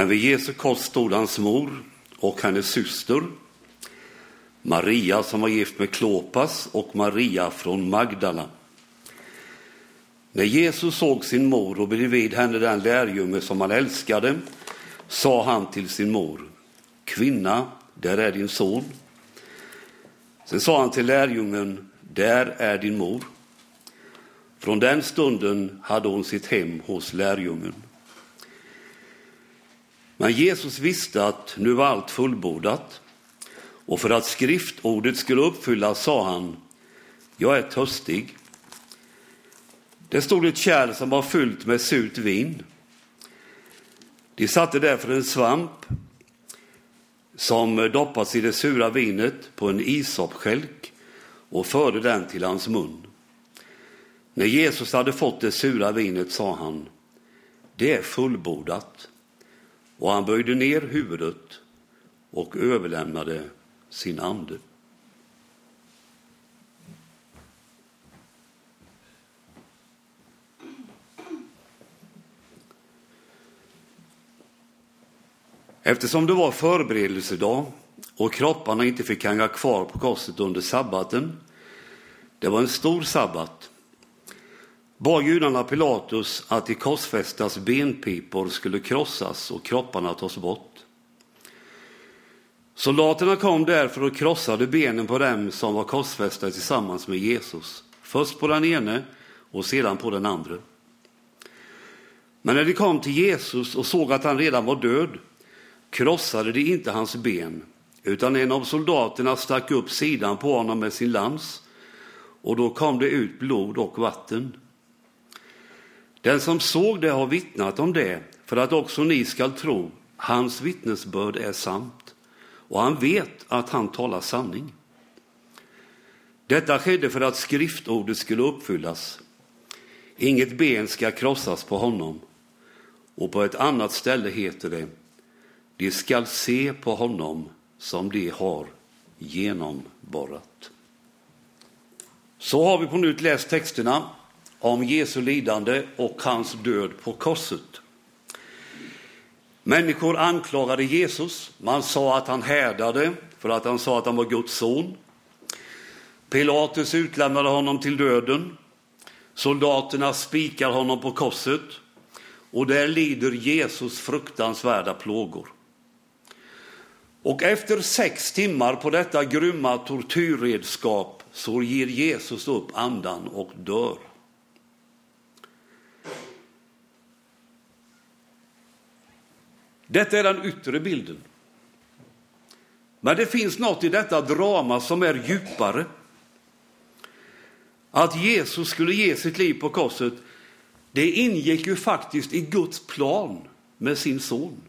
Men vid Jesu kors stod hans mor och hennes syster, Maria som var gift med Klopas och Maria från Magdala. När Jesus såg sin mor och bredvid henne den lärjunge som han älskade sa han till sin mor, kvinna, där är din son. Sen sa han till lärjungen, där är din mor. Från den stunden hade hon sitt hem hos lärjungen. Men Jesus visste att nu var allt fullbordat och för att skriftordet skulle uppfyllas sa han, jag är törstig. Det stod ett kärl som var fyllt med surt vin. De satte därför en svamp som doppats i det sura vinet på en isopskälk och förde den till hans mun. När Jesus hade fått det sura vinet sa han, det är fullbordat. Och han böjde ner huvudet och överlämnade sin ande. Eftersom det var förberedelsedag och kropparna inte fick hänga kvar på korset under sabbaten, det var en stor sabbat, bad judarna Pilatus att de korsfästas benpipor skulle krossas och kropparna tas bort. Soldaterna kom därför och krossade benen på dem som var korsfästa tillsammans med Jesus, först på den ene och sedan på den andra. Men när de kom till Jesus och såg att han redan var död krossade de inte hans ben, utan en av soldaterna stack upp sidan på honom med sin lans, och då kom det ut blod och vatten. Den som såg det har vittnat om det, för att också ni skall tro, hans vittnesbörd är sant, och han vet att han talar sanning. Detta skedde för att skriftordet skulle uppfyllas. Inget ben ska krossas på honom. Och på ett annat ställe heter det, de skall se på honom som de har genomborrat. Så har vi på nytt läst texterna om Jesu lidande och hans död på korset. Människor anklagade Jesus. Man sa att han härdade för att han sa att han var Guds son. Pilatus utlämnade honom till döden. Soldaterna spikar honom på korset och där lider Jesus fruktansvärda plågor. Och efter sex timmar på detta grymma tortyrredskap så ger Jesus upp andan och dör. Detta är den yttre bilden. Men det finns något i detta drama som är djupare. Att Jesus skulle ge sitt liv på korset, det ingick ju faktiskt i Guds plan med sin son.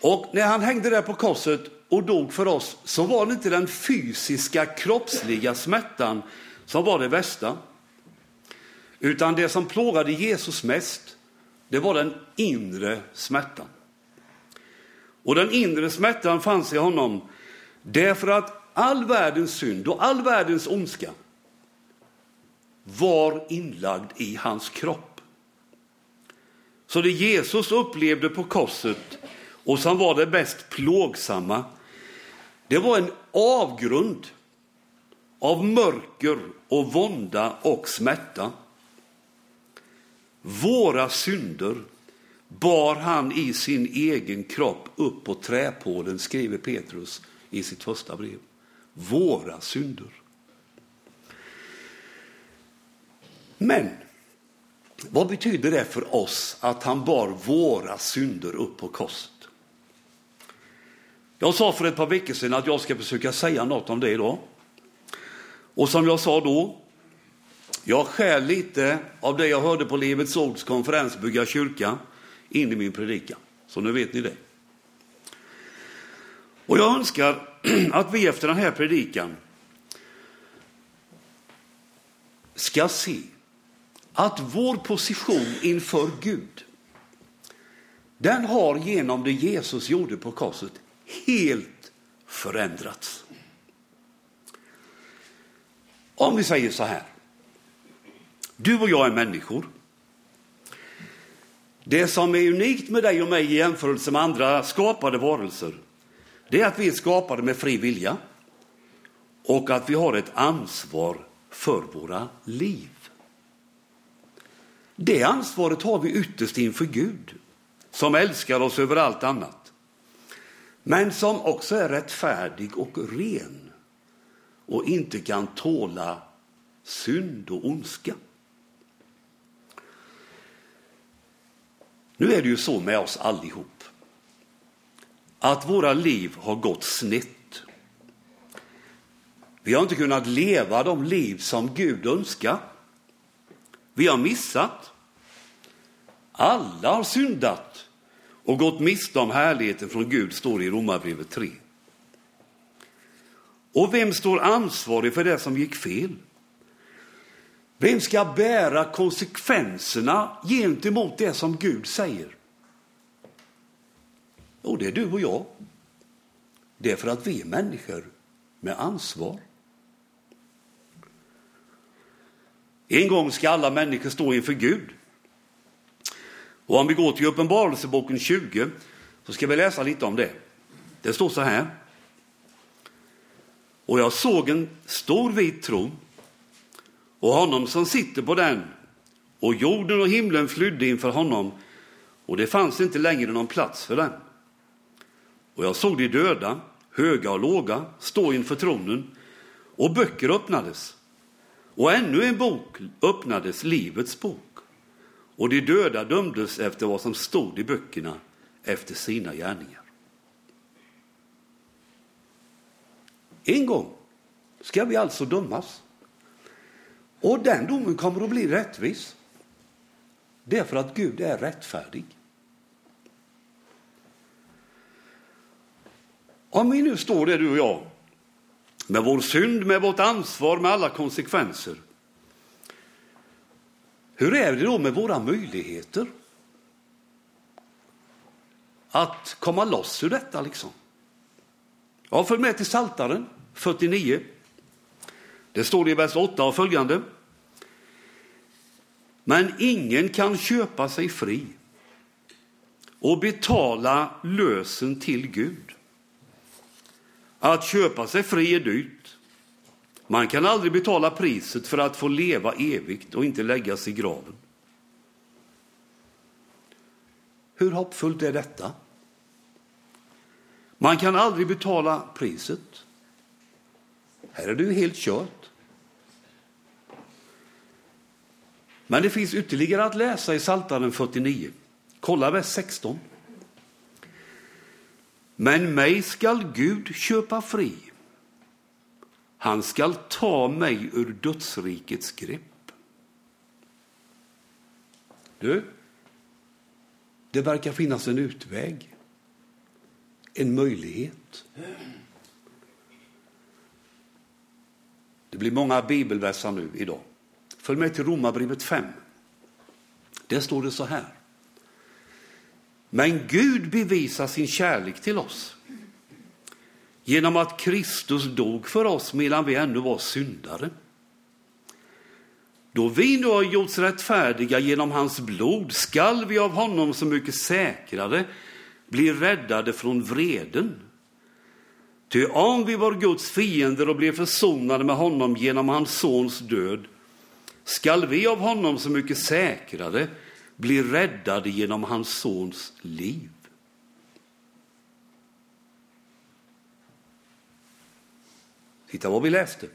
Och när han hängde där på korset och dog för oss så var det inte den fysiska kroppsliga smärtan som var det värsta. Utan det som plågade Jesus mest, det var den inre smärtan. Och den inre smärtan fanns i honom därför att all världens synd och all världens ondska var inlagd i hans kropp. Så det Jesus upplevde på korset och som var det mest plågsamma, det var en avgrund av mörker och vånda och smärta. Våra synder bar han i sin egen kropp upp på träpålen, skriver Petrus i sitt första brev. Våra synder. Men vad betyder det för oss att han bar våra synder upp på korset? Jag sa för ett par veckor sedan att jag ska försöka säga något om det idag. Och som jag sa då, jag skär lite av det jag hörde på Livets Ords konferens Bygga kyrka in i min predikan. Så nu vet ni det. Och jag önskar att vi efter den här predikan ska se att vår position inför Gud, den har genom det Jesus gjorde på korset helt förändrats. Om vi säger så här. Du och jag är människor. Det som är unikt med dig och mig i jämförelse med andra skapade varelser, det är att vi är skapade med fri vilja och att vi har ett ansvar för våra liv. Det ansvaret har vi ytterst inför Gud, som älskar oss över allt annat, men som också är rättfärdig och ren och inte kan tåla synd och ondska. Nu är det ju så med oss allihop att våra liv har gått snett. Vi har inte kunnat leva de liv som Gud önskar. Vi har missat. Alla har syndat och gått miste om härligheten från Gud, står det i Romarbrevet 3. Och vem står ansvarig för det som gick fel? Vem ska bära konsekvenserna gentemot det som Gud säger? Jo, det är du och jag. Det är för att vi är människor med ansvar. En gång ska alla människor stå inför Gud. Och om vi går till Uppenbarelseboken 20 så ska vi läsa lite om det. Det står så här. Och jag såg en stor vit tron och honom som sitter på den. Och jorden och himlen flydde inför honom och det fanns inte längre någon plats för dem. Och jag såg de döda, höga och låga, stå inför tronen och böcker öppnades. Och ännu en bok öppnades, Livets bok. Och de döda dömdes efter vad som stod i böckerna efter sina gärningar. En gång ska vi alltså dömas. Och den domen kommer att bli rättvis. Det är för att Gud är rättfärdig. Om vi nu står där du och jag med vår synd, med vårt ansvar, med alla konsekvenser. Hur är det då med våra möjligheter? Att komma loss ur detta liksom. Ja, följ med till Saltaren 49. Det står i vers 8 och följande. Men ingen kan köpa sig fri och betala lösen till Gud. Att köpa sig fri är dyrt. Man kan aldrig betala priset för att få leva evigt och inte läggas i graven. Hur hoppfullt är detta? Man kan aldrig betala priset. Här är det ju helt kört. Men det finns ytterligare att läsa i Psaltaren 49. Kolla vers 16. Men mig skall Gud köpa fri. Han skall ta mig ur dödsrikets grepp. Du, det verkar finnas en utväg, en möjlighet. Det blir många bibelversar nu idag. Följ med till Romarbrevet 5. Där står det så här. Men Gud bevisar sin kärlek till oss genom att Kristus dog för oss medan vi ännu var syndare. Då vi nu har gjorts rättfärdiga genom hans blod skall vi av honom så mycket säkrare bli räddade från vreden. Ty om vi var Guds fiender och blev försonade med honom genom hans sons död skall vi av honom så mycket säkrare bli räddade genom hans sons liv. Titta vad vi läste.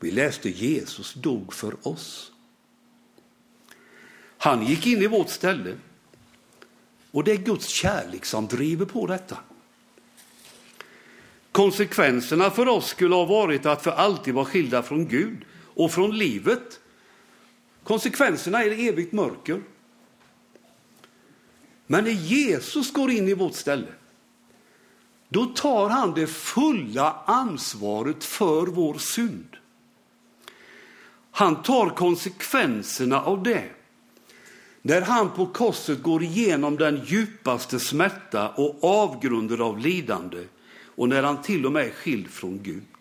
Vi läste Jesus dog för oss. Han gick in i vårt ställe och det är Guds kärlek som driver på detta. Konsekvenserna för oss skulle ha varit att för alltid vara skilda från Gud och från livet. Konsekvenserna är evigt mörker. Men när Jesus går in i vårt ställe, då tar han det fulla ansvaret för vår synd. Han tar konsekvenserna av det. När han på korset går igenom den djupaste smärta och avgrunder av lidande och när han till och med är skild från Gud.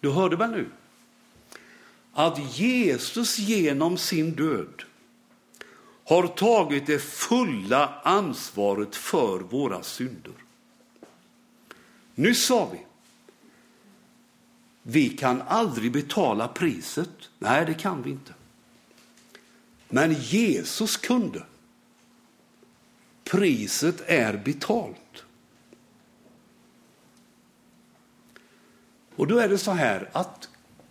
Du hörde väl nu att Jesus genom sin död har tagit det fulla ansvaret för våra synder. Nu sa vi, vi kan aldrig betala priset. Nej, det kan vi inte. Men Jesus kunde. Priset är betalt. Och då är det så här att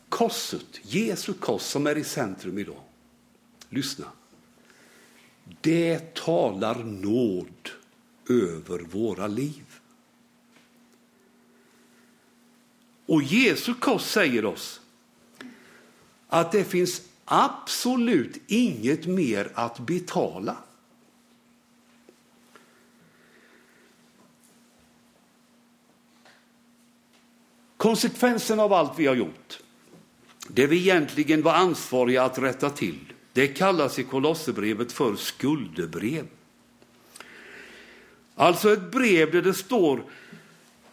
korset, Jesu kors som är i centrum idag, lyssna, det talar nåd över våra liv. Och Jesu kors säger oss att det finns absolut inget mer att betala. Konsekvensen av allt vi har gjort, det vi egentligen var ansvariga att rätta till, det kallas i Kolosserbrevet för skuldebrev. Alltså ett brev där det står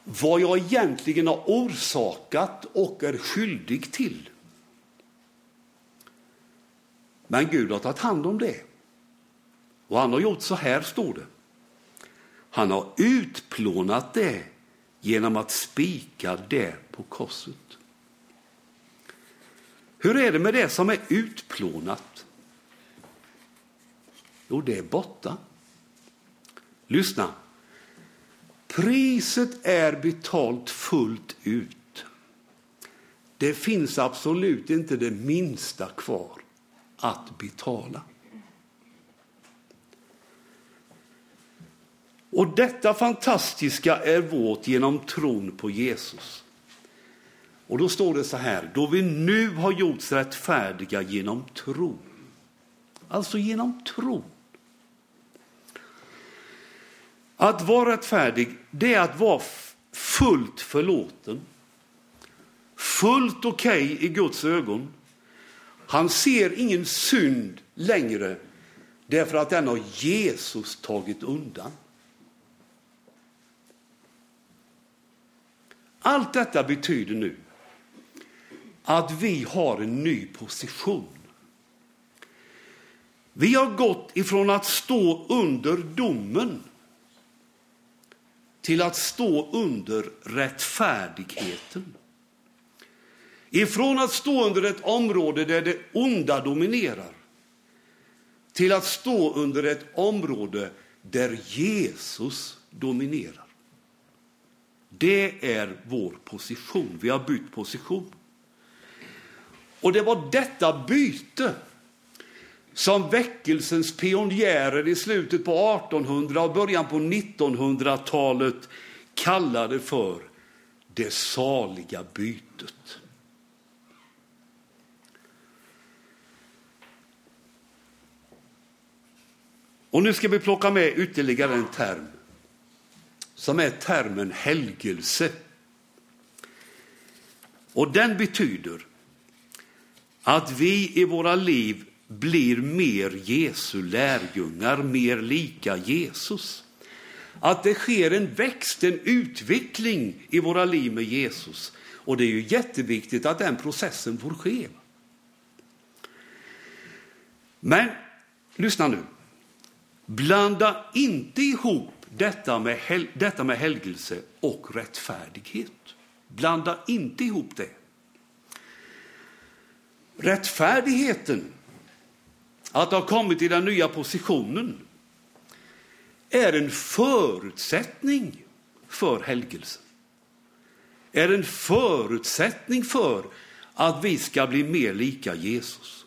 vad jag egentligen har orsakat och är skyldig till. Men Gud har tagit hand om det. Och han har gjort så här, står det. Han har utplånat det genom att spika det på korset. Hur är det med det som är utplånat? Jo, det är borta. Lyssna. Priset är betalt fullt ut. Det finns absolut inte det minsta kvar att betala. Och detta fantastiska är vårt genom tron på Jesus. Och då står det så här, då vi nu har gjorts rättfärdiga genom tro. Alltså genom tro. Att vara rättfärdig, det är att vara fullt förlåten. Fullt okej okay i Guds ögon. Han ser ingen synd längre därför att den har Jesus tagit undan. Allt detta betyder nu att vi har en ny position. Vi har gått ifrån att stå under domen till att stå under rättfärdigheten. Ifrån att stå under ett område där det onda dominerar till att stå under ett område där Jesus dominerar. Det är vår position. Vi har bytt position. Och det var detta byte som väckelsens pionjärer i slutet på 1800 och början på 1900-talet kallade för det saliga bytet. Och nu ska vi plocka med ytterligare en term som är termen helgelse. Och den betyder att vi i våra liv blir mer Jesu lärjungar, mer lika Jesus. Att det sker en växt, en utveckling i våra liv med Jesus. Och det är ju jätteviktigt att den processen får ske. Men lyssna nu. Blanda inte ihop detta med, hel detta med helgelse och rättfärdighet. Blanda inte ihop det. Rättfärdigheten, att ha kommit i den nya positionen, är en förutsättning för helgelsen. Är en förutsättning för att vi ska bli mer lika Jesus.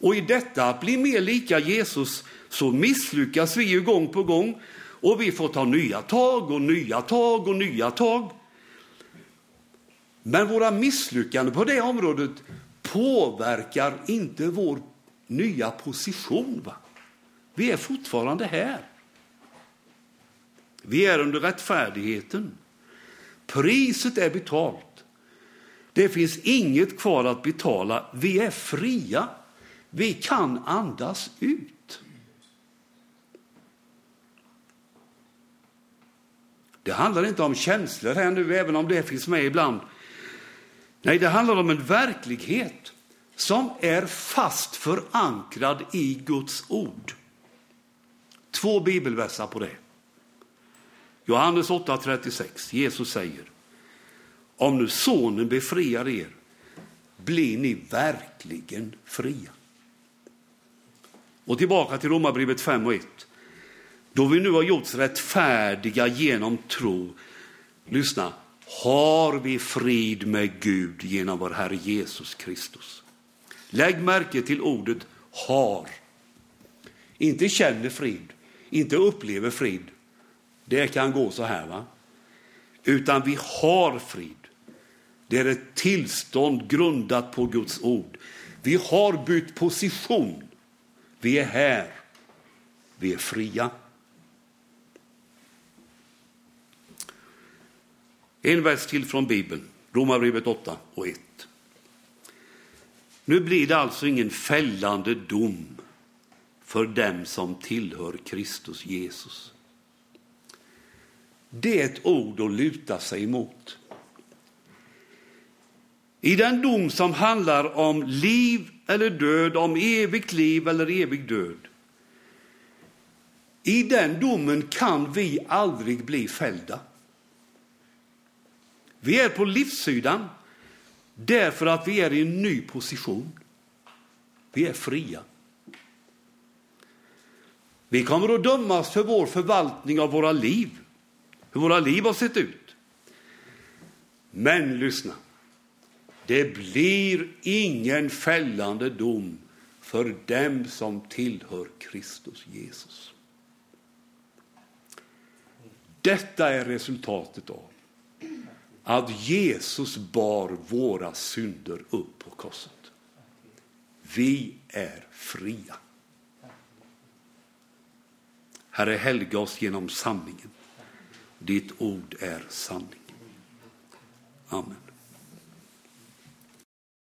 Och i detta att bli mer lika Jesus så misslyckas vi ju gång på gång och vi får ta nya tag och nya tag och nya tag. Men våra misslyckanden på det området påverkar inte vår nya position. Va? Vi är fortfarande här. Vi är under rättfärdigheten. Priset är betalt. Det finns inget kvar att betala. Vi är fria. Vi kan andas ut. Det handlar inte om känslor här nu, även om det finns med ibland. Nej, det handlar om en verklighet som är fast förankrad i Guds ord. Två bibelversar på det. Johannes 8.36, Jesus säger, om nu sonen befriar er blir ni verkligen fria. Och tillbaka till Romarbrevet 5 och 1. Då vi nu har gjorts rättfärdiga genom tro, lyssna, har vi frid med Gud genom vår Herre Jesus Kristus. Lägg märke till ordet har. Inte känner frid, inte upplever frid. Det kan gå så här, va? Utan vi har frid. Det är ett tillstånd grundat på Guds ord. Vi har bytt position. Vi är här. Vi är fria. En vers till från Bibeln, Romarbrevet 8 och 1. Nu blir det alltså ingen fällande dom för dem som tillhör Kristus Jesus. Det är ett ord att luta sig emot. I den dom som handlar om liv eller död, om evigt liv eller evig död. I den domen kan vi aldrig bli fällda. Vi är på livssidan därför att vi är i en ny position. Vi är fria. Vi kommer att dömas för vår förvaltning av våra liv, hur våra liv har sett ut. Men lyssna, det blir ingen fällande dom för dem som tillhör Kristus Jesus. Detta är resultatet av att Jesus bar våra synder upp på korset. Vi är fria. Herre, helga oss genom sanningen. Ditt ord är sanning. Amen.